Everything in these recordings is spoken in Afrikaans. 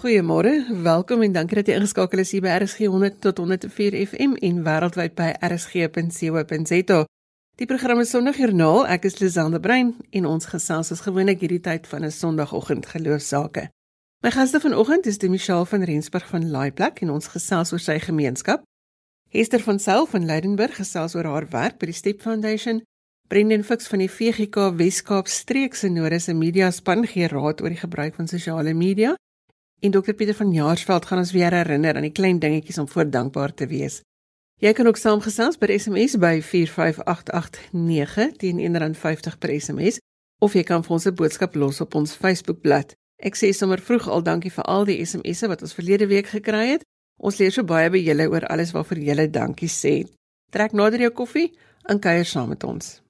Goeiemôre, welkom en dankie dat jy ingeskakel is hier by RSG 100 tot 104 FM en wêreldwyd by rsg.co.za. Die program is Sondagjoernaal. Ek is Lizande Brein en ons gesels as gewoonlik hierdie tyd van 'n Sondagoggend geloofsaake. My gaste vanoggend is Demichelle van Rensburg van Laaiplek en ons gesels oor sy gemeenskap. Hester van Sail van Leidenburg gesels oor haar werk by die Step Foundation. Brendan Fix van die VGK Weskaap Streekse Nodese Media span gee raad oor die gebruik van sosiale media. En Dr Pieter van Jaarsveld gaan ons weer herinner aan die klein dingetjies om voor dankbaar te wees. Jy kan ook saamgesels by SMS by 45889 teen R1.50 per SMS of jy kan vir ons 'n boodskap los op ons Facebookblad. Ek sê sommer vroeg al dankie vir al die SMS'e wat ons verlede week gekry het. Ons leer so baie by julle oor alles waarvoor julle dankie sê. Trek nader jou koffie en kuier saam met ons.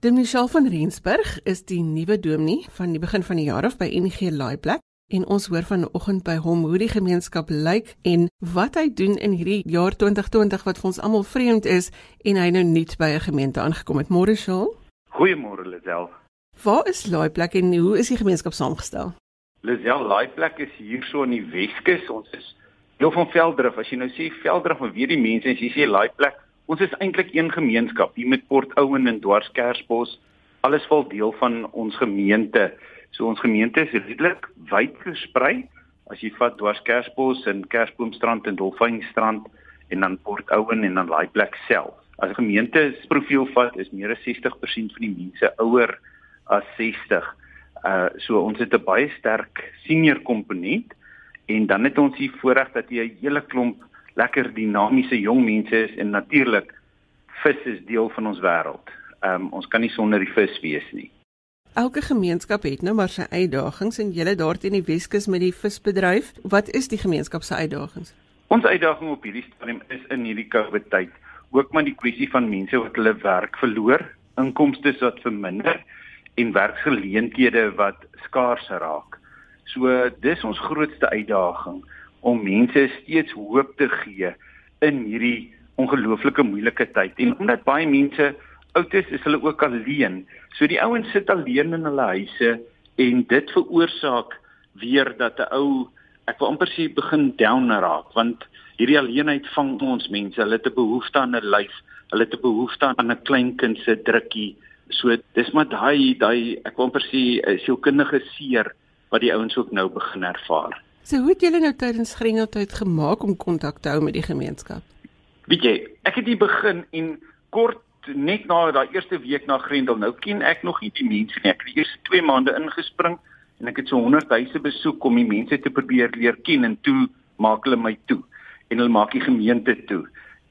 Dem Michel van Rensburg is die nuwe dominee van die begin van die jaar af by NG Laaiplek en ons hoor vanoggend by hom hoe die gemeenskap lyk en wat hy doen in hierdie jaar 2020 wat vir ons almal vreemd is en hy nou nuut by 'n gemeente aangekom het. Môre Shaul. Goeiemôre Lisel. Waar is Laaiplek en hoe is die gemeenskap saamgestel? Lisel, Laaiplek is hier so in die Weskus. Ons is deel van Veldrif. As jy nou sê Veldrif, maar weet die mense as jy sê Laaiplek Ons is eintlik een gemeenskap hier met Port Owen en Dwarskersbos. Alles val deel van ons gemeente. So ons gemeente is redelik wyd versprei. As jy vat Dwarskersbos en Kersboomstrand en Dolfynstrand en dan Port Owen en dan daai plek self. As 'n gemeente se profiel vat, is meer as 60% van die mense ouer as 60. Uh so ons het 'n baie sterk senior komponent en dan het ons hier voorreg dat jy 'n hele klomp lekker dinamiese jong mense is en natuurlik vis is deel van ons wêreld. Ehm um, ons kan nie sonder die vis wees nie. Elke gemeenskap het nou maar sy uitdagings en julle daar teen die Weskus met die visbedryf, wat is die gemeenskap se uitdagings? Ons uitdaging op hierdie stadium is in hierdie COVID tyd ook maar die kwessie van mense wat hulle werk verloor, inkomste wat verminder en werksgeleenthede wat skaars raak. So dis ons grootste uitdaging om mense steeds hoop te gee in hierdie ongelooflike moeilike tyd. En omdat baie mense oud is, is hulle ook alleen. So die ouens sit alleen in hulle huise en dit veroorsaak weer dat 'n ou ek wil amper sê begin down raak want hierdie alleenheid vang ons mense. Hulle het 'n behoefte aan 'n lyf. Hulle het 'n behoefte aan 'n klein kind se drukkie. So dis maar daai daai ek wil amper sê sielkundige seer wat die ouens ook nou begin ervaar. So hoe het julle nou tydens Grendeltyd gemaak om kontak te hou met die gemeenskap? Weet jy, ek het hier begin en kort net na daai eerste week na Grendel nou ken ek nog nie die mense nie. Ek het eers 2 maande ingespring en ek het so 100 huise besoek om die mense te probeer leer ken en toe maak hulle my toe en hulle maak die gemeente toe.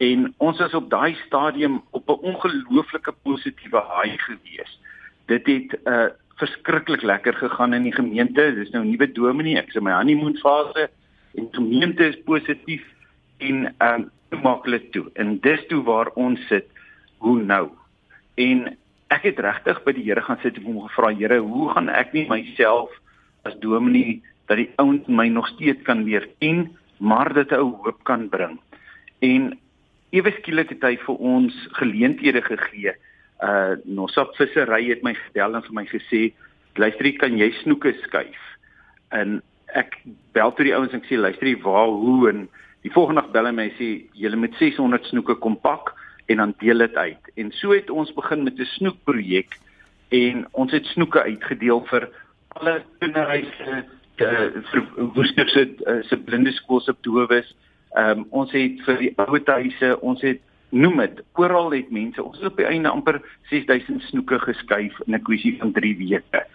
En ons is op daai stadium op 'n ongelooflike positiewe haai gewees. Dit het 'n uh, verskriklik lekker gegaan in die gemeente. Dis nou 'n nuwe dominee. Ek in my honeymoon fase en gemeente is positief en ehm um, maak hulle toe. En dis toe waar ons sit. Hoe nou? En ek het regtig by die Here gaan sit en hom gevra, Here, hoe gaan ek nie myself as dominee dat die ouens my nog steeds kan leer ken, maar dit 'n hoop kan bring. En ewe skielik het hy vir ons geleenthede gegee uh Nosop vissery het my gebel en vir my gesê luister jy kan jy snoeke skuif? En ek bel toe die ouens en sê luister jy waar hoe? En die volgende dag bel hy my sê jy moet 600 snoeke kom pak en dan deel dit uit. En so het ons begin met 'n snoekprojek en ons het snoeke uitgedeel vir alle kinderhuise vir woesterse se blinde skool se dowes um, ons het vir die ouetehuise ons het noem dit oral het mense ons het op die einde amper 6000 snoeke geskuif in 'n kwessie van 3 weke.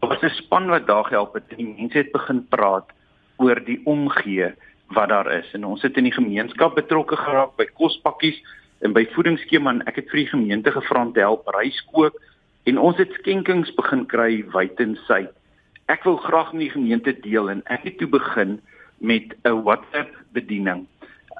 Daar was 'n span wat daar gehelp het en die mense het begin praat oor die omgee wat daar is en ons het in die gemeenskap betrokke geraak by kospakkies en by voedingsskema en ek het vir die gemeente gevra om te help ryskook en ons het skenkings begin kry wyd en suid. Ek wil graag met die gemeente deel en ek het toe begin met 'n WhatsApp bediening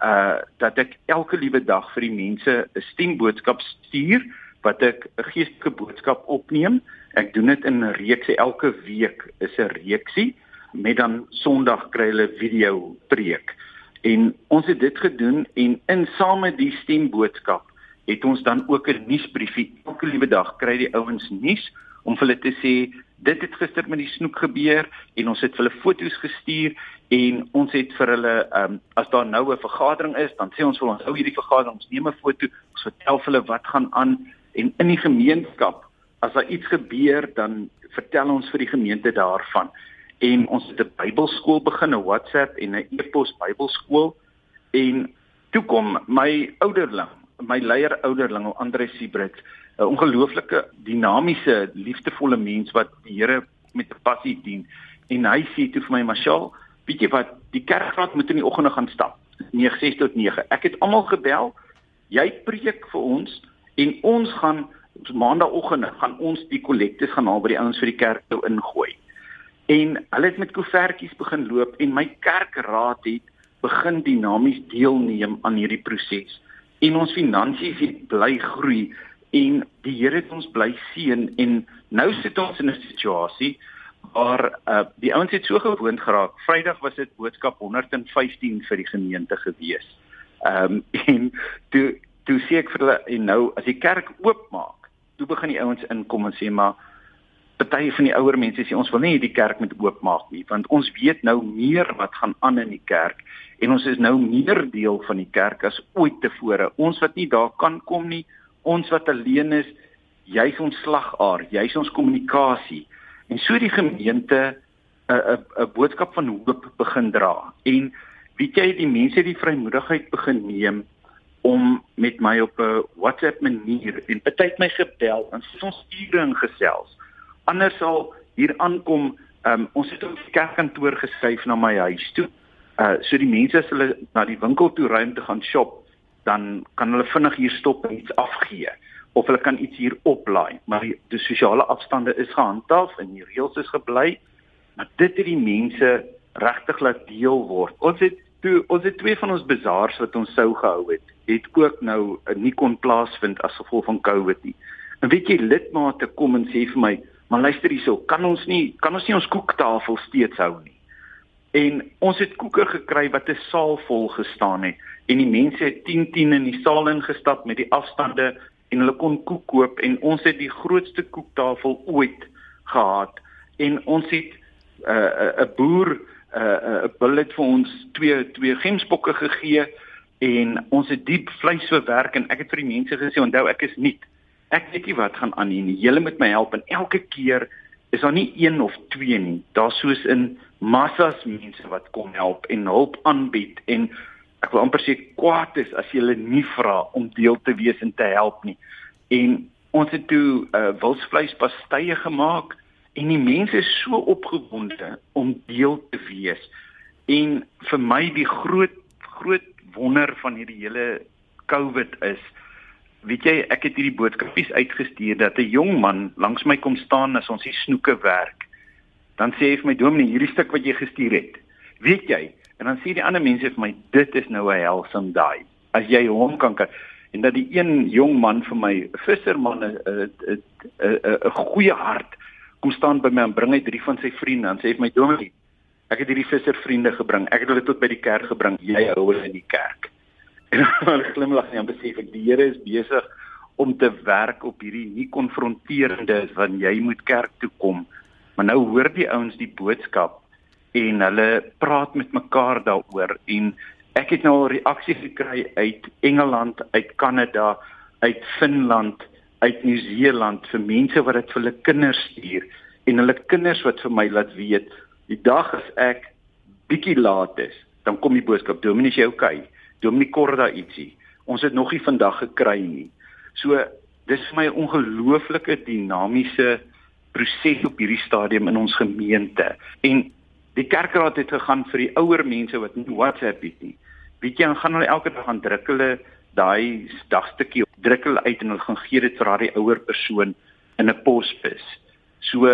uh dat ek elke liewe dag vir die mense 'n stemboodskap stuur wat ek 'n geestelike boodskap opneem. Ek doen dit in 'n reeksie elke week is 'n reeksie met dan Sondag kry hulle video preek. En ons het dit gedoen en in saam met die stemboodskap het ons dan ook 'n nuusbriefie. Elke liewe dag kry die ouens nuus om hulle te sê dit het gister met die snoek gebeur en ons het hulle foto's gestuur en ons het vir hulle um, as daar nou 'n vergadering is, dan sê ons vir ons hou hierdie vergadering, ons neem 'n foto, ons vertel hulle wat gaan aan en in die gemeenskap as daar iets gebeur, dan vertel ons vir die gemeente daarvan. En ons het 'n Bybelskool begin, 'n WhatsApp en 'n e-pos Bybelskool en toe kom my ouderling, my leier ouderling, Andre Siebrits 'n ongelooflike dinamiese, liefdevolle mens wat die Here met 'n passie dien. En hy sê toe vir my, "Mashal, weet jy wat, die kerkraad moet in die oggende gaan stap, 9:00 tot 9:00. Ek het almal gebel. Jy preek vir ons en ons gaan maandagooggende gaan ons die kollektes gaan haal by die ouens vir die kerk toe ingooi." En hulle het met koevertjies begin loop en my kerkraad het begin dinamies deelneem aan hierdie proses. En ons finansies het bly groei en die Here het ons bly seën en nou sit ons in 'n situasie waar uh, die ouens het so gewoond geraak. Vrydag was dit boodskap 115 vir die gemeente gewees. Ehm um, en toe toe sê ek vir hulle en nou as die kerk oopmaak, toe begin die ouens inkom en sê maar party van die ouer mense sê ons wil nie die kerk moet oopmaak nie want ons weet nou meer wat gaan aan in die kerk en ons is nou meer deel van die kerk as ooit tevore. Ons wat nie daar kan kom nie, ons wat alleen is, jy's ons slagaar, jy's ons kommunikasie. En so die gemeente 'n 'n 'n boodskap van hoop begin dra. En weet jy, die mense die vrymoedigheid begin neem om met my op 'n WhatsApp manier en partyt my gebel en ons in gesels. Anders sal hier aankom, um, ons het op die kerkkantoor geskuif na my huis toe. Uh so die mense as hulle na die winkel toe ry om te gaan shop, dan kan hulle vinnig hier stop en iets afgee of hulle kan iets hier oplaai. Maar die, die sosiale afstande is gehandhaaf en die reëls is gebly maar dit het die mense regtig laat deel word. Ons het toe ons het twee van ons bazaars wat ons sou gehou het het ook nou nie kon plaasvind as gevolg van covid nie. En weet jy lidmate kom en sê vir my maar luister hierso kan ons nie kan ons nie ons koektafel steeds hou nie? En ons het koeke gekry wat 'n saal vol gestaan het en die mense het 10 10 in die saal ingestap met die afstande en hulle kon koek koop en ons het die grootste koektafel ooit gehad. En ons het 'n uh, 'n boer 'n uh, 'n bullet vir ons twee twee gemsbokke gegee en ons het diep vleis verwerk en ek het vir die mense gesê onthou ek is nie ek weet nie wat gaan aan nie. Julle moet my help. En elke keer is daar nie een of twee nie. Daar's soos in massas mense wat kom help en hulp aanbied en ek wil amper sê kwaad is as jy hulle nie vra om deel te wees en te help nie. En ons het toe uh, wilsvleispastye gemaak en die mense is so opgewonde om deel te wees. En vir my die groot groot wonder van hierdie hele COVID is weet jy ek het hierdie boodskapies uitgestuur dat 'n jong man langs my kom staan as ons die snoeke werk. Dan sê hy vir my dominee hierdie stuk wat jy gestuur het. Weet jy, En dan sê die ander mense vir my dit is nou 'n helsam daai. As jy hom kan kan en dat die een jong man vir my visserman 'n 'n 'n goeie hart kom staan by my en bring hy drie van sy vriende en sê vir my dominee ek het hierdie visservriende gebring. Ek het hulle tot by die kerk gebring. Jy hou hulle in die kerk. En dan glimlag en besef ek die Here is besig om te werk op hierdie nie konfronterende van jy moet kerk toe kom. Maar nou hoor die ouens die boodskap en hulle praat met mekaar daaroor en ek het nou al reaksie gekry uit Engeland, uit Kanada, uit Finland, uit Nieu-Seeland vir mense wat dit vir hulle kinders stuur en hulle kinders wat vir my laat weet die dag as ek bietjie laat is, dan kom die boodskap Dominee, jy okay? Dominee Korda ietsie. Ons het nog nie vandag gekry nie. So dis vir my 'n ongelooflike dinamiese proses op hierdie stadium in ons gemeente. En Die kerkraad het gegaan vir die ouer mense wat nie WhatsApp het nie. Weet jy, dan gaan hulle elke dag gaan druk hulle daai dagstukkie druk hulle uit en hulle gaan gee dit vir daai ouer persoon in 'n posbus. So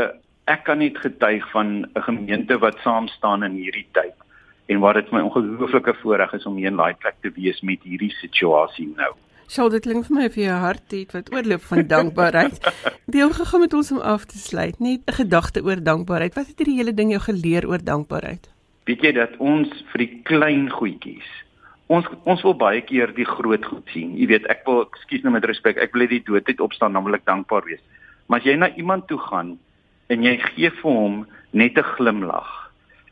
ek kan net getuig van 'n gemeente wat saam staan in hierdie tyd en wat dit my ongelooflike voorreg is om hier in daai plek te wees met hierdie situasie nou. Sjoe, dit klink vir my of jy 'n hart het wat oorloop van dankbaarheid. Deel gegaan met ons om af te sluit, net 'n gedagte oor dankbaarheid. Wat het hierdie hele ding jou geleer oor dankbaarheid? Weet jy dat ons vir die klein goedjies ons ons wil baie keer die groot goed sien. Jy weet, ek wil ekskuus nou met respek, ek wil die doodheid opstaan, dan wil ek dankbaar wees. Maar as jy na iemand toe gaan en jy gee vir hom net 'n glimlag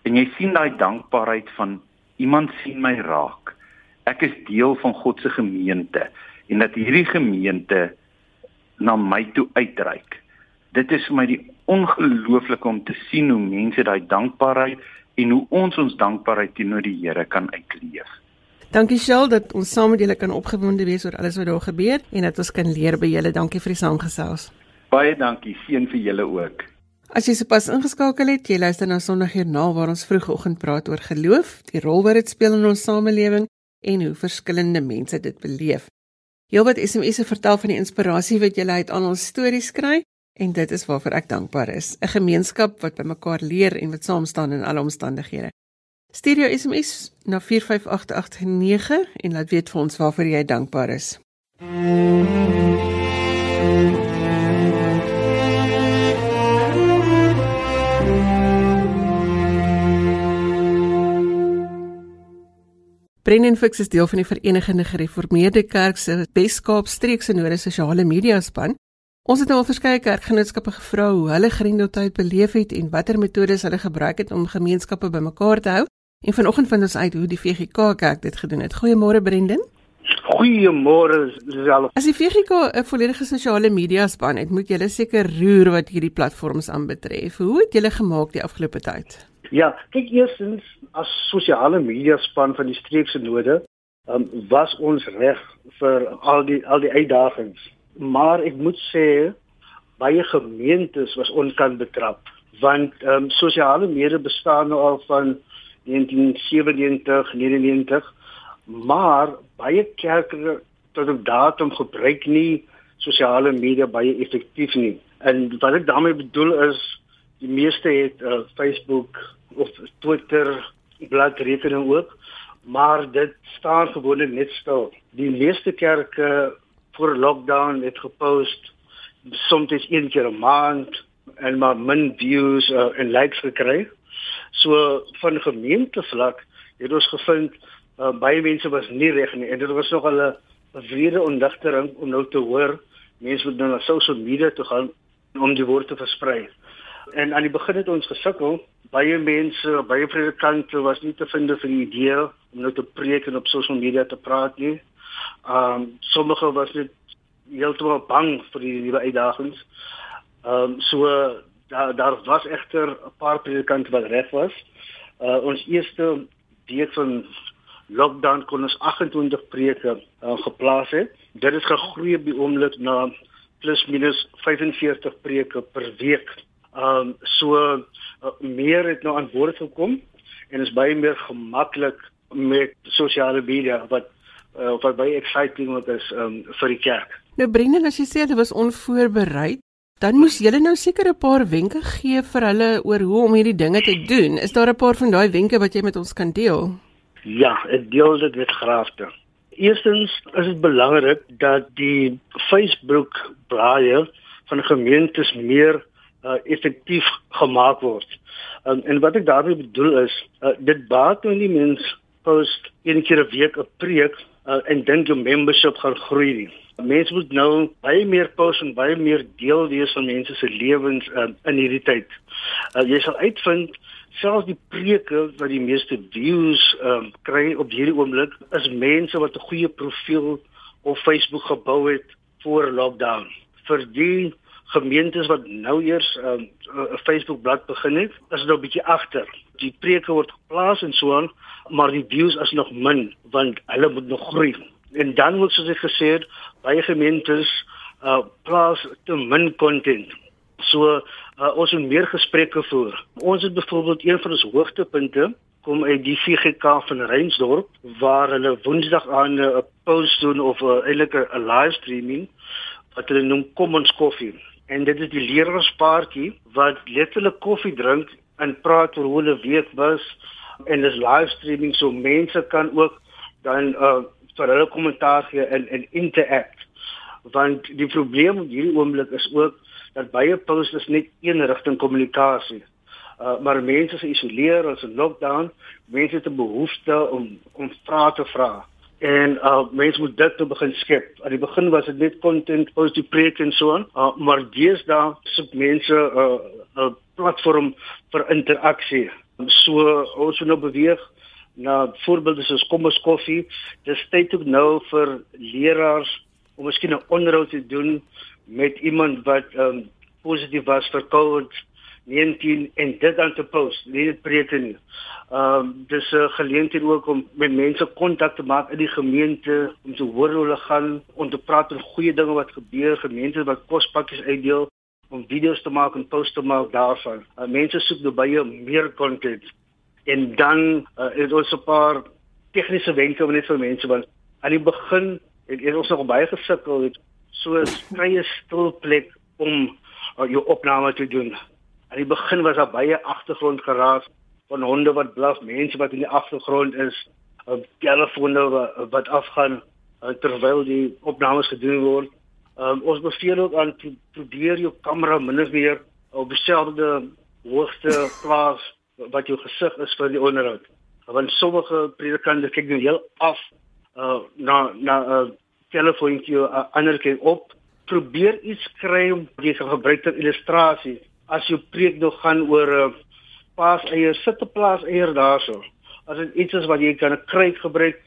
en jy sien daai dankbaarheid van iemand sien my raak. Ek is deel van God se gemeente en dat hierdie gemeente na my toe uitreik. Dit is vir my die ongelooflike om te sien hoe mense daai dankbaarheid en hoe ons ons dankbaarheid teenoor die Here kan uitleef. Dankie Shel dat ons saam met julle kan opgewonde wees oor alles wat daar gebeur en dat ons kan leer by julle. Dankie vir die saamgesels. Baie dankie. Seën vir julle ook. As jy sopas ingeskakel het, jy luister na Sondagjoernaal waar ons vroegoggend praat oor geloof, die rol wat dit speel in ons samelewing en hoe verskillende mense dit beleef. Heelwat SMS'e vertel van die inspirasie wat jy uit al ons stories kry en dit is waarvoor ek dankbaar is. 'n Gemeenskap wat by mekaar leer en wat saam staan in alle omstandighede. Stuur jou SMS na 45889 en laat weet vir ons waarvoor jy dankbaar is. Brennan Fix is deel van die Verenigde Gereformeerde Kerk se Weskaap streekse noorde sosiale media span. Ons het nou al verskeie kerkgenootskappe gevra hoe hulle grendeltyd beleef het en watter metodes hulle gebruik het om gemeenskappe bymekaar te hou. En vanoggend vind ons uit hoe die VGK Kerk dit gedoen het. Goeiemôre Brendan. Goeiemôre Lisel. As die VGK 'n volledige sosiale media span het, moet julle seker roer wat hierdie platforms aanbetref. Hoe het julle gemaak die afgelope tyd? Ja, kyk eerstens as sosiale media span van die streekse node, um, was ons reg vir al die al die uitdagings. Maar ek moet sê baie gemeentes was onkant betrap want ehm um, sosiale media bestaan nou al van 1997, 99, maar baie kerke tot op datum gebruik nie sosiale media baie effektief nie. En wat ek daarmee bedoel is die meeste het uh, Facebook of Twitter bladrekening ook, maar dit staan gewoonlik net stil. Die meeste kerke voor lockdown het gepost soms een keer 'n maand en maar min views uh, en likes gekry. So van gemeentevlak het ons gevind uh, baie mense was nie reg nie en dit was nog 'n vrede ondigtering om nou te hoor mense moet nou na social media toe gaan om die woord te versprei. En aan die begin het ons gesukkel. Baie mense, baie predikante was nie te vind vir die idee om nou te preek en op social media te praat nie. Um sommige was net heeltemal bang vir die nuwe uitdagings. Um so daar daar was egter 'n paar predikante wat reg was. Uh ons eerste week van lockdown kon ons 28 preke uh, geplaas het. Dit het gegroei op die oomblik na plus minus 45 preke per week. Um so uh, meer het nou aan boord gekom en is baie meer gemaklik met sosiale media wat uh, wat baie exciting wat is um, vir die kerk. Nou Brendan, as jy sê dit was onvoorbereid, Dan moes julle nou seker 'n paar wenke gee vir hulle oor hoe om hierdie dinge te doen. Is daar 'n paar van daai wenke wat jy met ons kan deel? Ja, ek deel dit met graagte. Eerstens is dit belangrik dat die Facebook blaaier van gemeentes meer uh, effektief gemaak word. Um, en wat ek daarmee bedoel is, uh, dit baat nou nie mens post een keer 'n week 'n preek uh, en dink jou membership gaan groei nie. Mense moet nou baie meer pos en baie meer deel wees van mense se lewens uh, in hierdie tyd. Uh, jy sal uitvind selfs die preke wat die meeste views um, kry op hierdie oomblik is mense wat 'n goeie profiel op Facebook gebou het voor lockdown. Vir die gemeentes wat nou eers ehm, 'n um, Facebook bladsy begin het, is dit nou 'n bietjie agter. Die preke word geplaas en so aan, maar die views is nog min want hulle moet nog groei en dan moet soos ek gesê het baie gemeentes uh plaas te min content. So uh, ons moet meer gesprekke voer. Ons het byvoorbeeld een van ons hoogtepunte kom uit die VGK van Reinsdorp waar hulle Woensdag aan 'n post doen of 'n eintlik 'n livestreaming wat hulle noem kom ons koffie. En dit is die lerarspaartjie wat letterlik koffie drink en praat oor hoe hulle week was en dis livestreaming so mense kan ook dan uh vir hulle kommentaar gee en en interact want die probleem hierdie oomblik is ook dat baie posts net een rigting kommunikasie. Uh, maar mense is geïsoleer, ons in lockdown, mense het 'n behoefte om om vrae te vra. En uh mense moet dit toe begin skep. Aan die begin was dit net content, post die preek en so aan, uh, maar deesdae soek mense 'n uh, 'n platform vir interaksie. So ons moet nou beweeg na voorbeelde soos kom ons koffie. Dis tyd ook nou vir leraars om miskien 'n onderhoud te doen met iemand wat um, positief was vir COVID-19 en dit dan te post, nie dit prete nie. Ehm um, dis 'n geleentheid ook om met mense kontak te maak in die gemeente om te hoor hoe hulle gaan, om te praat oor goeie dinge wat gebeur, gemeente wat kospakkies uitdeel om video's te maak en post te maak daarvan. Uh, mense soek nou baie meer content en dan uh, is ons 'n paar tegniese wenke net vir mense want aan die begin het, het ons nog baie gesukkel so 'n vrye stil plek om uh, jou opname te doen. Aan die begin was daar baie agtergrondgeraas van honde wat blaf, mense wat in die agtergrond is, uh, telefone wat, wat afgaan uh, terwyl die opnames gedoen word. Um, ons beveel ook aan probeer jou kamera min of meer op dieselfde hoogte plaas wat jou gesig is vir die onderhoud. Want sommige predikante kyk nou heel af uh, na na 'n uh, telefoontjie uh, ander keer op probeer iets kry om jy kan gebruik ter illustrasie as jou preek nog gaan oor 'n uh, paas eier sit 'n plaas eier daarso as dit iets is wat jy kan kry gebruik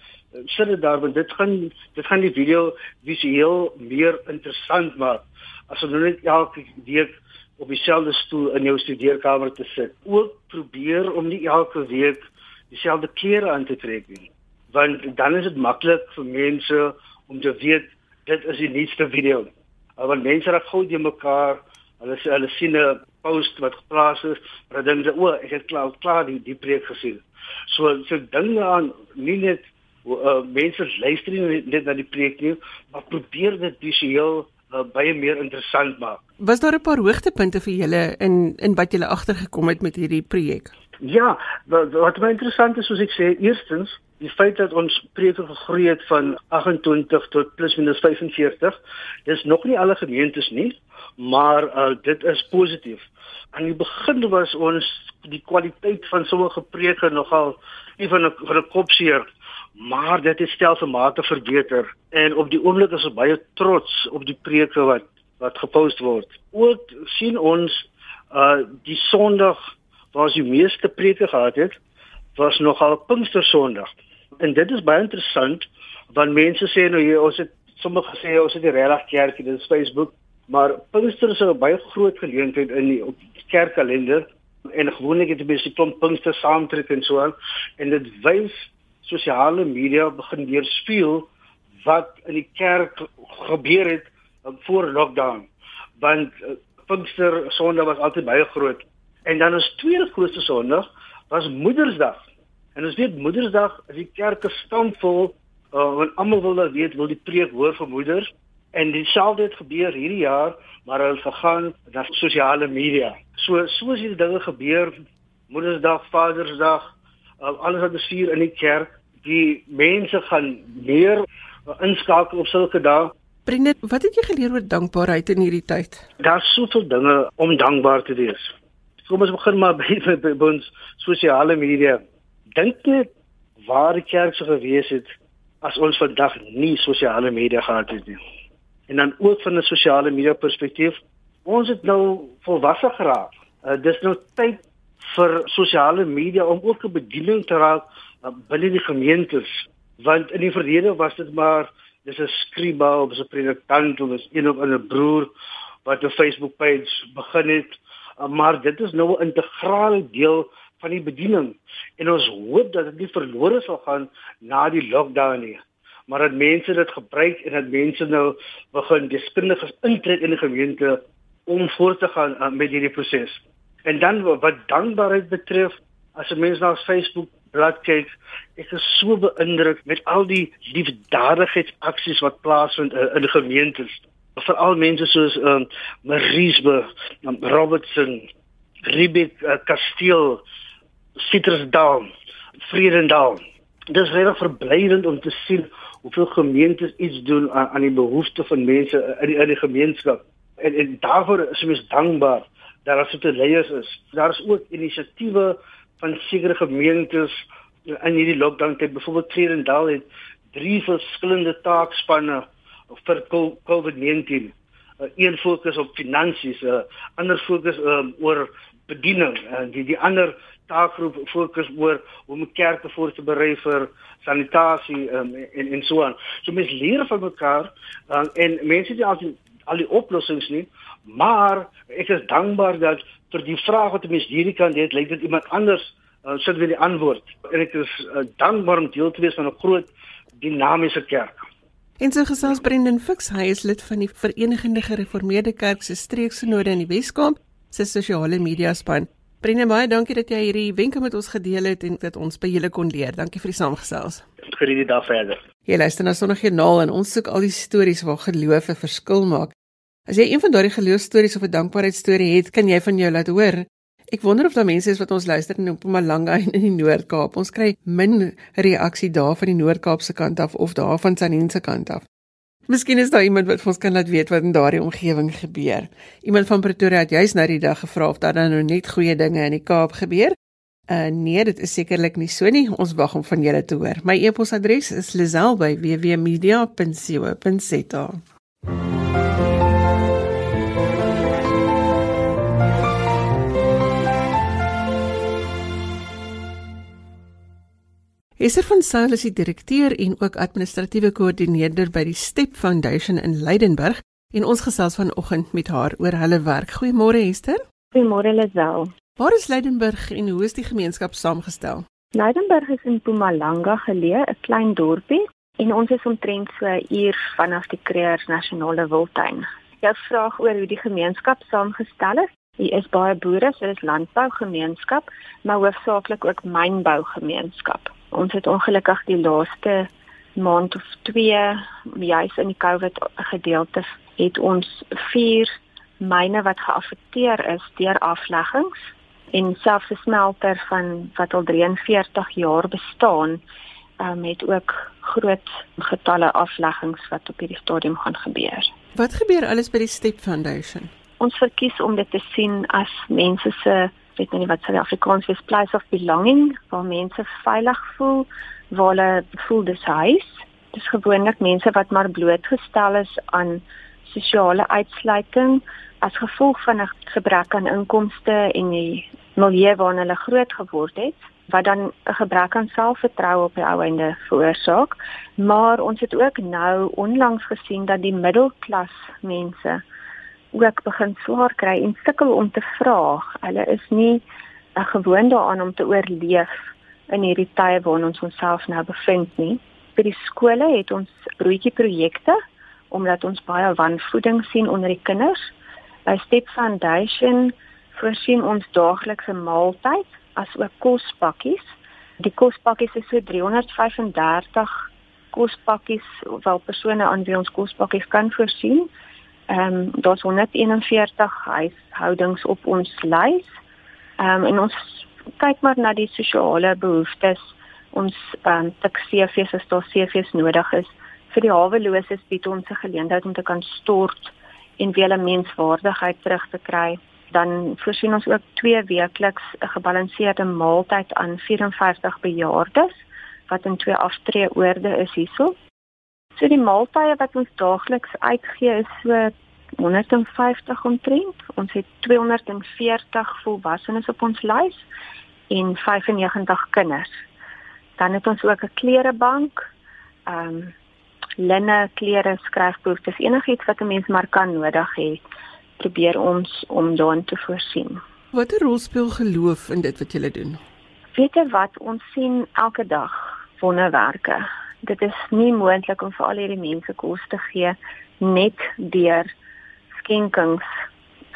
sit dit daar want dit gaan dit gaan die video visueel meer interessant maak as om net elke week op dieselfde stoel in jou studeerkamer te sit ook probeer om nie elke week dieselfde klere aan te trek nie want dan is dit maklik vir mense om te weet dit is die nuutste video. Want mense raak gou die mekaar, hulle hulle sien 'n post wat geplaas is, dan dink hulle o, ek het klaar klaar die die preek gesien. So so dinge aan nie net uh, mense luister nie net na die preek nie, maar probeer dit visueel uh, baie meer interessant maak. Was daar 'n paar hoogtepunte vir julle in in wat julle agtergekom het met hierdie projek? Ja, wat, wat my interessant is soos ek sê, eerstens die feit dat ons preke gegroei het van 28 tot plus minus 45, dis nog nie alle gemeentes nie, maar uh, dit is positief. Aan die begin was ons die kwaliteit van sommige preke nogal van 'n van 'n kopseer, maar dit het stelselmatig verbeter en op die oomblik is ons baie trots op die preke wat wat gepost word. Ook sien ons uh die Sondag waar ons die meeste preke gehad het, was nogal Pinkster Sondag en dit is baie interessant want mense sê nou jy ons het sommige sê ons het die regtig dit is Facebook maar Pinkster is 'n baie groot geleentheid in die op die kerkkalender en gewoonlik het baie klomp Pinkster saamtrek en so aan. En dit wys sosiale media begin weer speel wat in die kerk gebeur het um, voor lockdown. Want uh, Pinkster Sondag was altyd baie groot. En dan ons tweede grootste Sondag was Moedersdag. En ons weet Moedersdag is die kerke stampvol uh, want almal wil dat weet wil die preek hoor vir moeders en dieselfde het gebeur hierdie jaar maar hulle gegaan na sosiale media. So soos hierdie dinge gebeur Moedersdag, Vadersdag, alles wat bestuur in die kerk, die mense gaan meer uh, inskakel op sulke dae. Brinde, wat het jy geleer oor dankbaarheid in hierdie tyd? Daar's soveel dinge om dankbaar te wees. Kom ons begin maar by, by, by ons sosiale media dink net waar die kerk sou gewees het as ons vandag nie sosiale media gehad het nie. En dan ook van 'n sosiale media perspektief, ons het nou volwasse geraak. Uh, dis nou tyd vir sosiale media om ook 'n bediening te raak uh, binne die gemeentes, want in die verlede was dit maar dis 'n skriba of 'n predikant of 'n een of ander broer wat 'n Facebook page begin het, uh, maar dit is nou 'n integrale deel van die bediening. En ons hoop dat dit nie verlore sal gaan na die lockdown nie maar dat mense dit gebruik en dat mense nou begin deskundiges intrek in die gemeente om voort te gaan uh, met hierdie proses. En dan wat dankbaarheid betref, as 'n mens na Facebook bladsy kyk, ek is so beïndruk met al die liefdadigheidsaksies wat plaasvind uh, in gemeentes. Veral mense soos um, Mariesbe, um, Robertson, Ribet uh, Kasteel, Citrusdal, Vredendal. Dit is regtig verblydend om te sien hoeveel gemeentes iets doen aan, aan die behoeftes van mense in die, in die gemeenskap. En, en daarvoor is ons dankbaar dat daar soete leiers is. Daar is ook inisiatiewe van sekere gemeentes in hierdie lockdown tyd. Byvoorbeeld Vredendal het drie verskillende taakspanne vir COVID-19. Uh, een fokus op finansies, 'n uh, ander fokus um, oor bediening en die die ander taakgroep fokus oor hoe om kerke voor te berei vir sanitasie um, en en so aan. So mense leer van mekaar um, en mense het al die al die oplossings nie, maar ek is dankbaar dat vir die vraag wat mense hierdie kan dit lyk dit iemand anders uh, sit weer die antwoord. En ek is uh, dankbaar om deel te wees van 'n groot dinamiese kerk. En so gesels Brendan Fix, hy is lid van die Verenigde Gereformeerde Kerk se streeksynode in die Weskaap se sosiale media span. Brendan, baie dankie dat jy hierdie wenke met ons gedeel het en dat ons by julle kon leer. Dankie vir die saamgesels. Geniet die dag verder. Jy luister na Sondagjoernaal en ons soek al die stories waar geloof 'n verskil maak. As jy een van daardie geloofstories of 'n dankbaarheidstorie het, kan jy van jou laat hoor. Ek wonder of daar mense is wat ons luister in Mpumalanga en in die Noord-Kaap. Ons kry min reaksie daar van die Noord-Kaapse kant af of daar van Sanine se kant af. Miskien is daar iemand wat ons kan laat weet wat in daardie omgewing gebeur. Iemand van Pretoria het juis nou die dag gevra of daar dan nou net goeie dinge in die Kaap gebeur. Uh nee, dit is sekerlik nie so nie. Ons wag om van julle te hoor. My e-posadres is lazel@wwmedia.co.za. Esther van Sail is die direkteur en ook administratiewe koördineerder by die Step Foundation in Leidenburg en ons gesels vanoggend met haar oor hulle werk. Goeiemôre Esther. Goeiemôre Lisel. Waar is Leidenburg en hoe is die gemeenskap saamgestel? Leidenburg is in Mpumalanga geleë, 'n klein dorpie en ons is omtrent so 'n uur vanaf die Kruger Nasionale Wildtuin. Jou vraag oor hoe die gemeenskap saamgestel is, Hier is baie boere, so dit is landbougemeenskap, maar hoofsaaklik ook mynbougemeenskap. Ons het ongelukkig die laaste maand of 2 juis in die COVID gedeelte het ons vier myne wat geaffekteer is deur afleggings en selfs 'n smelter van wat al 43 jaar bestaan um, het ook groot getalle afleggings wat op hierdie stadium gaan gebeur. Wat gebeur alles by die Step Foundation? Ons verkies om dit te sien as mense se weet nie wat Suid-Afrikaans is. Place of belonging waar mense veilig voel waar hulle voel dis huis. Dis gewoonlik mense wat maar blootgestel is aan sosiale uitsluiting as gevolg van 'n gebrek aan inkomste en die milieu waarin hulle groot geword het wat dan 'n gebrek aan selfvertroue op die ou einde veroorsaak. Maar ons het ook nou onlangs gesien dat die middelklas mense ook begin swaar kry en sukkel om te vra. Hulle is nie uh, gewoond daaraan om te oorleef in hierdie tye waarin ons onsself nou bevind nie. By die skole het ons broodjie projekte omdat ons baie wanvoeding sien onder die kinders. By Step Foundation voorsien ons daaglikse maaltyd as ook kospakkies. Die kospakkies is so 335 kospakkies wel persone aan wie ons kospakkies kan voorsien Ehm um, daar's 141 huishoudings op ons lys. Ehm um, en ons kyk maar na die sosiale behoeftes. Ons ehm um, tik CV's as daar CV's nodig is. Vir die haweloses bied ons 'n geleentheid om te kan stort en weer 'n menswaardigheid terug te kry. Dan voorsien ons ook twee weekliks 'n gebalanseerde maaltyd aan 54 bejaardes wat in twee aftreeoorde is hierso. So die maaltye wat ons daagliks uitgee is so 150 omtrent. Ons het 240 volwassenes op ons lys en 95 kinders. Dan het ons ook 'n klerebank. Ehm um, linne, klere, skryfboeke, enigiets wat 'n mens maar kan nodig hê, probeer ons om daarin te voorsien. Watter rol speel geloof in dit wat jy doen? Weet jy wat ons sien elke dag wonderwerke dit is nie moontlik om vir al hierdie mense kos te gee net deur skenkings.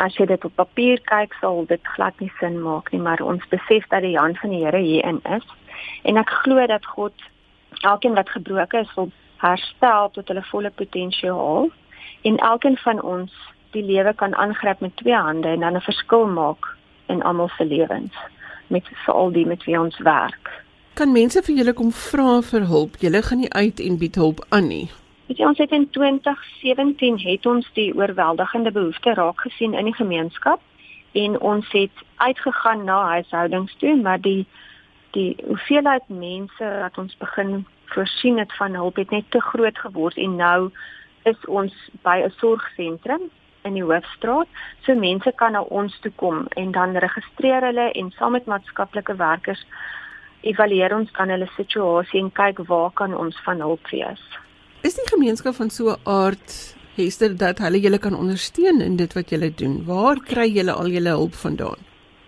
As jy dit op papier kyk, sal dit glad nie sin maak nie, maar ons besef dat die hand van die Here hierin is. En ek glo dat God elkeen wat gebroken is, wil herstel tot hulle volle potensiaal en elkeen van ons die lewe kan aangryp met twee hande en dan 'n verskil maak in almal se lewens met veral die met wie ons werk. Kan mense vir julle kom vra vir hulp? Julle gaan nie uit en bied hulp aan nie. Weet jy ons het in 2017 het ons die oorweldigende behoefte raak gesien in die gemeenskap en ons het uitgegaan na huishoudings toe, maar die die hoeveelheid mense wat ons begin voorsien het van hulp het net te groot geword en nou is ons by 'n sorgsentrum in die hoofstraat. So mense kan na ons toe kom en dan registreer hulle en saam met maatskaplike werkers evalueer ons dan hulle situasie en kyk waar kan ons van hulp wees. Is die gemeenskap van so 'n aard Hester dat hulle julle kan ondersteun in dit wat julle doen? Waar kry julle al julle hulp vandaan?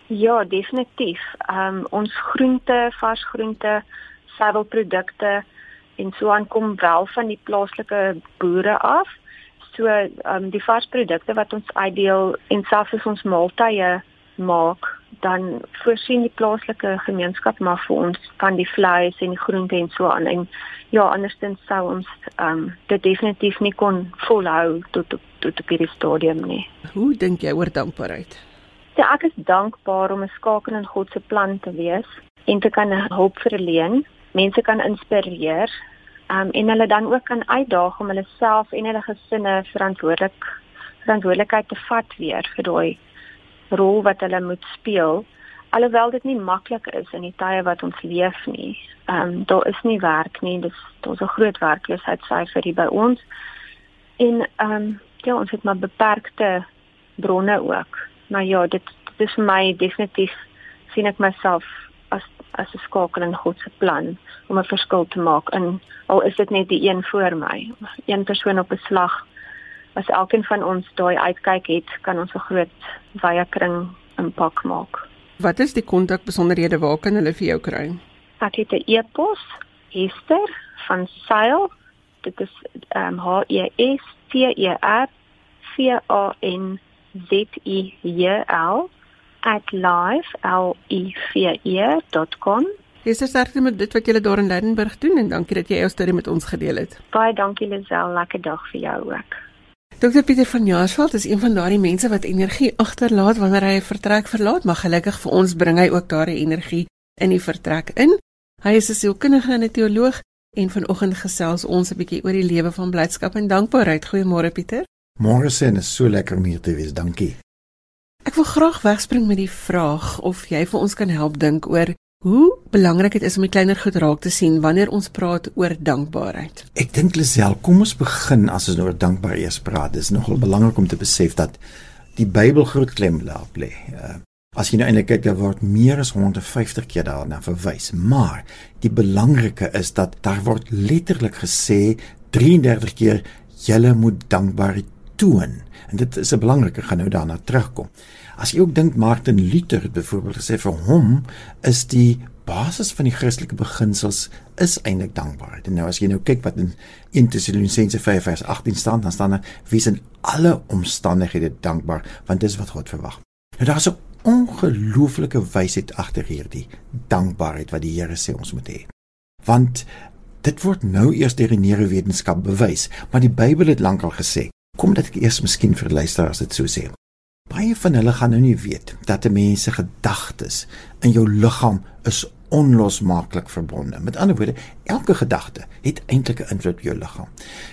Ja, definitief. Ehm um, ons groente, vars groente, suiwelprodukte en so aankom wel van die plaaslike boere af. So ehm um, die vars produkte wat ons uitdeel en selfs ons maaltye maak, dan voorsien die plaaslike gemeenskap maar vir ons van die vleis en die groente en so aan en ja, andersins sou ons ehm um, dit definitief nie kon volhou tot tot op hierdie stadium nie. Hoe dink jy oor dankbaarheid? Ja, ek is dankbaar om 'n skakel in God se plan te wees en te kan hulp verleen, mense kan inspireer, um, en hulle dan ook kan uitdaag om hulle self en hulle gesinne verantwoordelik verantwoordelikheid te vat weer vir daai rol wat hulle moet speel. Alhoewel dit nie maklik is in die tye wat ons leef nie. Ehm um, daar is nie werk nie, dis daar's 'n groot werkloosheidsyfer hier by ons. En ehm um, ja, ons het maar beperkte bronne ook maar ja, dit dis vir my definitief sien ek myself as as 'n skakel in God se plan om 'n verskil te maak in al is dit net die een voor my, een persoon op 'n slag. As elkeen van ons daai uitkyk het, kan ons 'n groot wye kring impak maak. Wat is die kontak besonderhede waar kan hulle vir jou kry? Ek het 'n e-pos, Hester van Sail. Dit is ehm um, H E S T E R C A N zetl@live.com. Dis is sterkte met dit wat julle daar in Leidenburg doen en dankie dat jy jou storie met ons gedeel het. Baie dankie Lisel, lekker dag vir jou ook. Dr Pieter van Jaarsveld is een van daardie mense wat energie agterlaat wanneer hy 'n vertrek verlaat, maar gelukkig vir ons bring hy ook daardie energie in die vertrek in. Hy is 'n sielkundige en 'n teoloog en vanoggend gesels ons 'n bietjie oor die lewe van blydskap en dankbaarheid. Goeiemôre Pieter. Môre sien is so lekker om hier te wees. Dankie. Ek wil graag wegspring met die vraag of jy vir ons kan help dink oor hoe belangrik dit is om die kleiner goed raak te sien wanneer ons praat oor dankbaarheid. Ek dink Lisel, kom ons begin as ons oor dankbaarheid eers praat. Dit is nogal belangrik om te besef dat die Bybel groot klem daarop lê. Uh, as jy nou eintlik kyk, daar word meer as 150 keer daarna verwys, maar die belangrike is dat daar word letterlik gesê 33 keer jy moet dankbaarheid toon. En dit is 'n belangrike gaan nou daarna terugkom. As jy ook dink Martin Luther het byvoorbeeld gesê vir hom is die basis van die Christelike beginsels is eintlik dankbaarheid. En nou as jy nou kyk wat in 1 Tessalonisense 5:18 staan, dan staan daar wees in alle omstandighede dankbaar want dis wat God verwag. Nou daar's 'n ongelooflike wysheid agter hierdie dankbaarheid wat die Here sê ons moet hê. Want dit word nou eers deur die neurowetenskap bewys, maar die Bybel het lankal gesê Kom dat ek eers miskien vir luisteraars dit so sê. Baie van hulle gaan nou nie weet dat 'n mens se gedagtes in jou liggaam is onlosmaaklik verbonde. Met ander woorde, elke gedagte het eintlik 'n invloed op jou liggaam.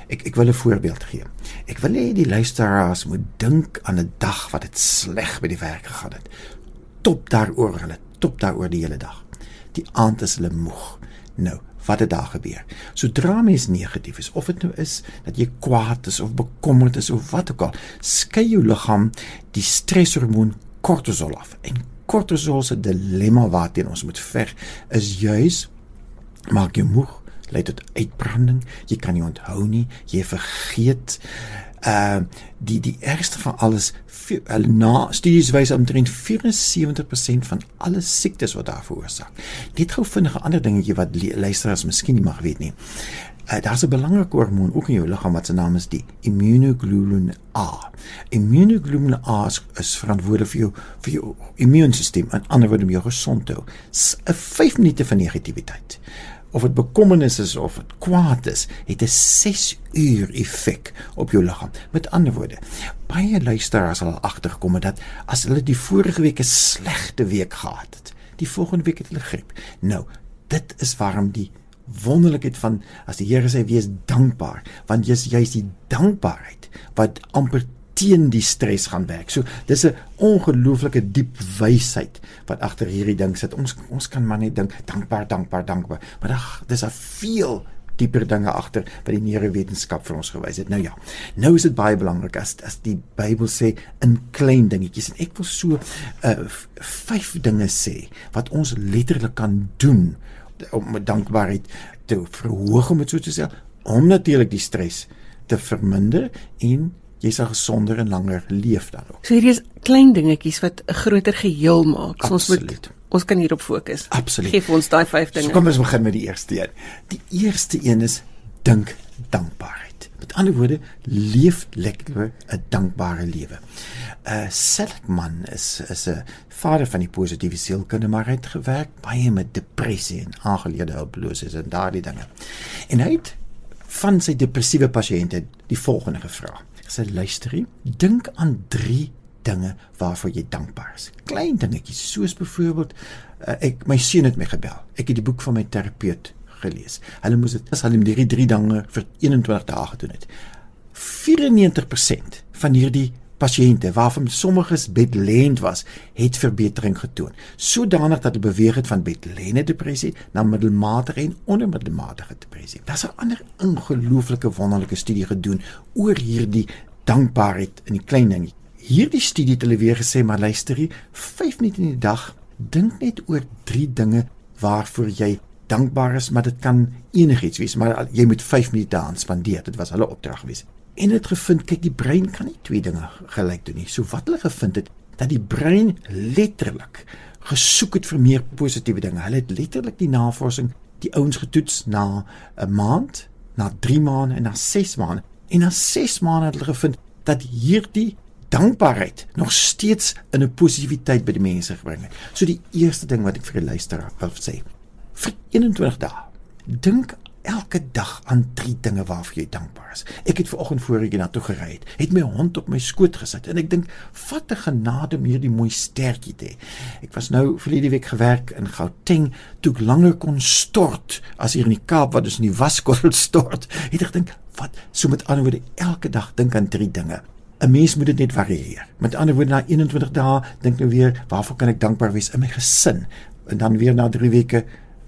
Ek ek wil 'n voorbeeld gee. Ek wil hê die luisteraars moet dink aan 'n dag wat dit sleg by die werk gegaan het. Top daaroor hulle, top daaroor die hele dag. Die aand is hulle moeg. Nou, wat het daar gebeur. Sodra mens negatief is, of dit nou is dat jy kwaad is of bekommerd is of wat ook al, skei jou liggaam die streshormoon kortisol af. En kortisol se dilemma waarteen ons moet veg is juis maak jou moeg, lei tot uitbranding, jy kan nie onthou nie, jy vergeet uh die die ergste van alles hulle na studies wys omtrent 74% van alle siektes wat daar veroorsaak. Net gou vinnige ander dingetjie wat luisteraars miskien nie mag weet nie. Uh, Daar's 'n belangrike hormoon ook in jou liggaam wat se naam is die immunoglobulin A. Immunoglobulin A is, is verantwoordelik vir jou vir jou immuunstelsel en ander woorde om jou gesond te hou. 'n 5 minute van negativiteit of dit bekommernis is of dit kwaad is, het 'n 6 uur effek op jou liggaam. Met ander woorde, baie luisteraars sal agterkom dat as hulle die vorige week 'n slegte week gehad het, die volgende week het hulle griep. Nou, dit is waarom die wonderlikheid van as die Here sê wees dankbaar, want jy's jy's die dankbaarheid wat amper teen die stres gaan werk. So dis 'n ongelooflike diep wysheid wat agter hierdie ding sit. Ons ons kan maar net dink dankbaar, dankbaar, dankbaar. Maar ag, dis 'n veel dieper dinge agter wat die neurowetenskap vir ons gewys het. Nou ja. Nou is dit baie belangrik as as die Bybel sê in klein dingetjies en ek wil so uh vyf dinge sê wat ons letterlik kan doen om met dankbaarheid te verhoog om dit so te sê om natuurlik die stres te verminder en jy sal gesonder en langer leef dan ook. So hierdie is klein dingetjies wat 'n groter geheel maak. So ons moet ons kan hierop fokus. Absoluut. Geef ons daai vyf dinge. So kom ons begin met die eerste een. Die eerste een is dink dankbaarheid. Met ander woorde, leef lekker 'n dankbare lewe. Uh Seligman is is 'n vader van die positiewe sielkunde, maar hy het gewerk baie met depressie en aangeleerde hulpeloses en daardie dinge. En hy het van sy depressiewe pasiënte die volgende gevra sê luisterie, dink aan 3 dinge waarvoor jy dankbaar is. Klein dingetjies soos byvoorbeeld uh, ek my seun het my gebel. Ek het die boek van my terapeut gelees. Hulle moes dit as hulle die 3 3 dinge vir 21 dae gedoen het. 94% van hierdie pasiënte waarvan sommiges bedlend was, het verbetering getoon. Sodanig dat hulle beweeg het van bedlende depressie na middelmatige en ondermiddelmatige depressie. Daar's 'n ander ongelooflike wonderlike studie gedoen oor hierdie dankbaarheid in die klein dinge. Hierdie studie het hulle weer gesê, maar luister hier, 5 minute in die dag, dink net oor 3 dinge waarvoor jy dankbaar is, maar dit kan enigiets wees, maar jy moet 5 minute daaraan spandeer. Dit was hulle opdrag geweest en het gevind kyk die brein kan nie twee dinge gelyk doen nie. So wat hulle gevind het dat die brein letterlik gesoek het vir meer positiewe dinge. Hulle het letterlik die navorsing die ouens getoets na 'n maand, na 3 maande en na 6 maande. En na 6 maande het hulle gevind dat hierdie dankbaarheid nog steeds in 'n positiwiteit by die mense gebring het. So die eerste ding wat ek vir die luisteraar wil sê, vir 21 dae dink elke dag aan drie dinge waarvoor jy dankbaar is. Ek het vanoggend voor ek na toe gery het, het my hond op my skoot gesit en ek dink, "Wat 'n genade om hierdie mooi stertjie te hê." Ek was nou verlede week gewerk in Gauteng, toe ek langer kon stort as hier in die Kaap wat ons in die waskorrel stort. Het ek gedink, "Wat, so met ander woorde, elke dag dink aan drie dinge." 'n Mens moet dit net varieer. Met ander woorde, na 21 dae dink nou weer, "Waarvoor kan ek dankbaar wees in my gesin?" En dan weer na 3 weke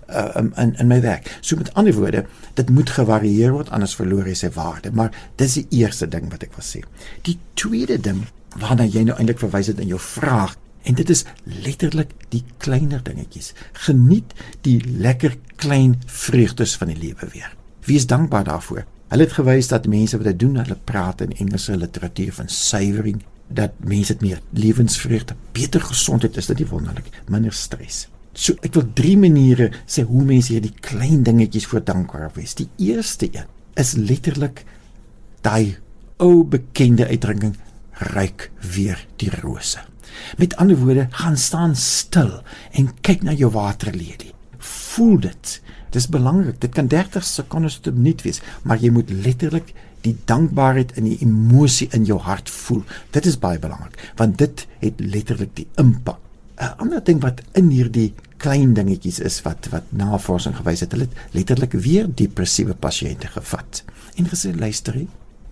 uh, in in my werk. So met ander woorde, dit moet gevarieer word anders verloor hy sy waarde, maar dis die eerste ding wat ek wil sê. Die tweede ding waarna jy nou eintlik verwys het in jou vraag en dit is letterlik die kleiner dingetjies. Geniet die lekker klein vreugdes van die lewe weer. Wees dankbaar daarvoor. Hulle het gewys dat mense wat dit doen, hulle praat in Engelse literatuur van savoring dat mense dit meer lewensvreugde, beter gesondheid is dit nie wonderlik, minder stres. So ek wil drie maniere sê hoe mense hierdie klein dingetjies voor dankbaar wees. Die eerste een is letterlik daai ou bekende uitdrukking ryk weer die rose. Met ander woorde, gaan staan stil en kyk na jou waterlelie. Voel dit. Dis belangrik. Dit kan 30 sekondes tot 'n minuut wees, maar jy moet letterlik die dankbaarheid in die emosie in jou hart voel. Dit is baie belangrik, want dit het letterlik die impak 'n ander ding wat in hierdie klein dingetjies is wat wat navorsing gewys het, hulle het letterlik weer depressiewe pasiënte gevat. En gesê luister,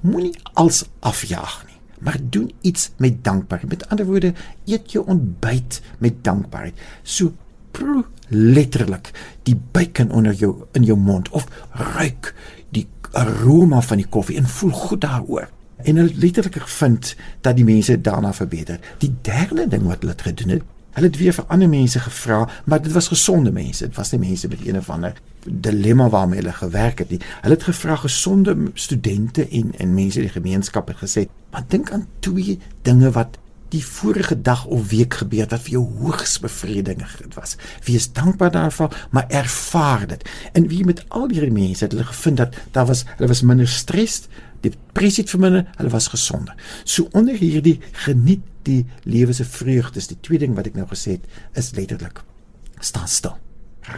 moenie als afjaag nie, maar doen iets met dankbaarheid. Met ander woorde, eet jou ontbyt met dankbaarheid. So proe letterlik die bacon onder jou in jou mond of ruik die aroma van die koffie en voel goed daaroor. En hulle letterlik gevind dat die mense daarna verbeter. Die derde ding wat hulle gedoen het, Hulle het weer vir ander mense gevra, maar dit was gesonde mense. Dit was nie mense met een of ander dilemma waarmee hulle gewerk het nie. Hulle het gevra gesonde studente en en mense in die gemeenskap het gesê, "Maar dink aan twee dinge wat die vorige dag of week gebeur wat vir jou hoogs bevredigend was. Wees dankbaar daarvoor, maar ervaar dit. En wie met al hierdie mense het hulle gevind dat daar was hulle was minder stres, depressie het verminder, hulle was gesonder. So onder hierdie geniet die lewe se vreugdes. Die tweede ding wat ek nou gesê het, is letterlik staan stil.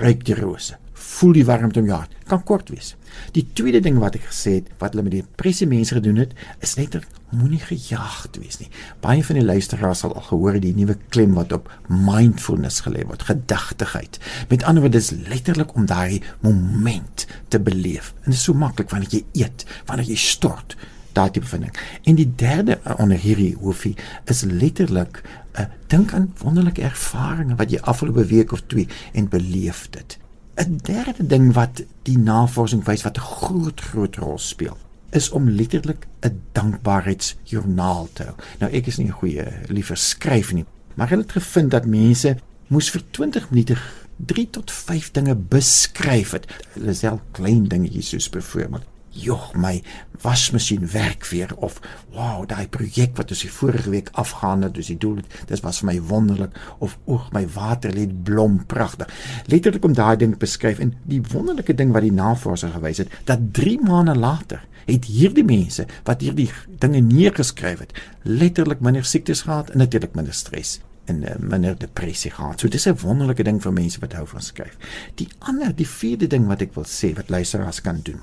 Ryk die rose. Voel die warmte om jou hart. Kan kort wees. Die tweede ding wat ek gesê het, wat hulle met die depressie mense gedoen het, is letterlik moenie gejaagd wees nie. Baie van die luisteraars sal al gehoor die nuwe klem wat op mindfulness gelê word, gedagtigheid. Met ander woorde, is letterlik om daai moment te beleef. En dit is so maklik wanneer jy eet, wanneer jy stort, daai tipe van ding. En die derde uh, onder hierdie hoofie is letterlik 'n uh, dink aan wonderlike ervarings wat jy afgelope week of twee en beleef dit. 'n Derde ding wat die navorsing wys wat 'n groot groot rol speel is om letterlik 'n dankbaarheidsjoernaal te hou. Nou ek is nie 'n goeie liever skryf nie, maar ek het gevind dat mense moes vir 20 minute 3 tot 5 dinge beskryf het. Hulle self klein dingetjies soos byvoorbeeld Joh my wasmasjien werk weer of wow daai projek wat ons die vorige week afgehandel het, dis die doel dit was vir my wonderlik of oeg my water lê blom pragtig. Letterlik om daai ding beskryf en die wonderlike ding wat die navorsing gewys het dat 3 maande later het hierdie mense wat hierdie dinge neergeskryf het letterlik minder siektes gehad en natuurlik minder stres en uh, minder depressie gehad. So dis 'n wonderlike ding vir mense wat hou van skryf. Die ander, die vierde ding wat ek wil sê wat luisteraars kan doen.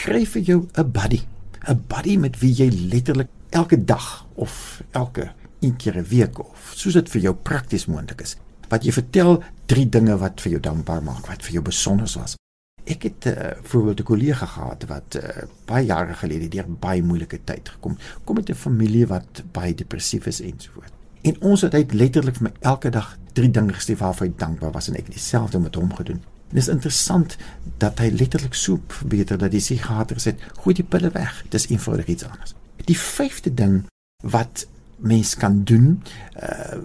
Kry vir jou 'n buddy. 'n Buddy met wie jy letterlik elke dag of elke een keer 'n week of soos dit vir jou prakties moontlik is. Wat jy vertel drie dinge wat vir jou dankbaar maak, wat vir jou besonder was. Ek het uh, eh, voorbeeld 'n kollega gehad wat uh, baie jare gelede deur baie moeilike tyd gekom. Kom met 'n familie wat baie depressief is ensovoorts. En ons het uit letterlik vir my elke dag drie dinge gesê waarvoor hy dankbaar was en ek het dieselfde met hom gedoen. Dit is interessant dat hy letterlik soep verbeter dat sig gehad het, gooi die pille weg. Dis eenvoudig iets anders. Die vyfde ding wat mens kan doen uh,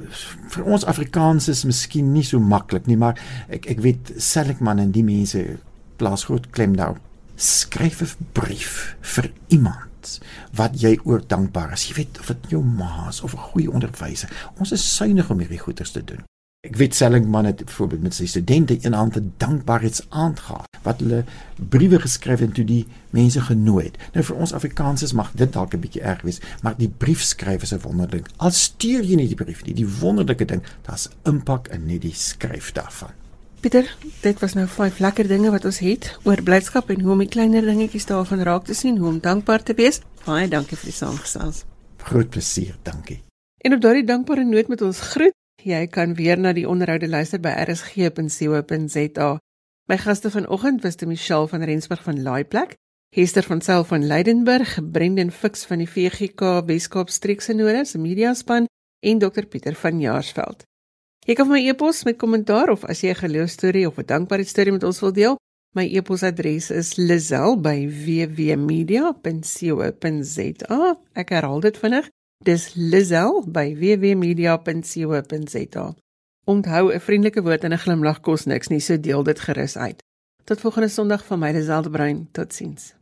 vir ons Afrikaners is miskien nie so maklik nie, maar ek ek weet Seligman en die mense plaas groot klem daarop. Skryf 'n brief vir iemand wat jy oor dankbaar is. Jy weet of dit jou ma is of 'n goeie onderwyser. Ons is suinig om hierdie goeders te doen. Ek weet Sellingman het byvoorbeeld met sy studente een aand 'n dankbaarheidsaand gehad wat hulle briewe geskryf het en toe die mense genooi het. Nou vir ons Afrikaners mag dit dalk 'n bietjie erg wees, maar die briefskrywer is 'n wonderlik. Al stuur jy nie die brief nie, die wonderlike ding, daar's impak in net die skryf daarvan. Pieter, dit was nou vyf lekker dinge wat ons het oor blydskap en hoe om die kleiner dingetjies daarvan raak te sien, hoe om dankbaar te wees. Baie dankie vir die saamgesels. Groot plesier, dankie. En op daardie dankbare noot met ons groet. Jy kan weer na die onderhoude luister by rsg.co.za. My gaste vanoggend was die Michelle van Rensburg van Laaiplek, Hester van Sail van Leidenburg, Brendan Fix van die VGK Weskaap Streekse Noorde se media span en Dr Pieter van Jaarsveld. Jy kan my e-pos met kommentaar of as jy 'n geloostorie of 'n dankbaarheidstorie met ons wil deel, my e-posadres is lizel@wwmedia.co.za. Ek herhaal dit vinnig. Dis lizel@wwmedia.co.za. Onthou 'n vriendelike woord en 'n glimlag kos niks nie, so deel dit gerus uit. Tot volgende Sondag van my Lizel de Bruin. Totsiens.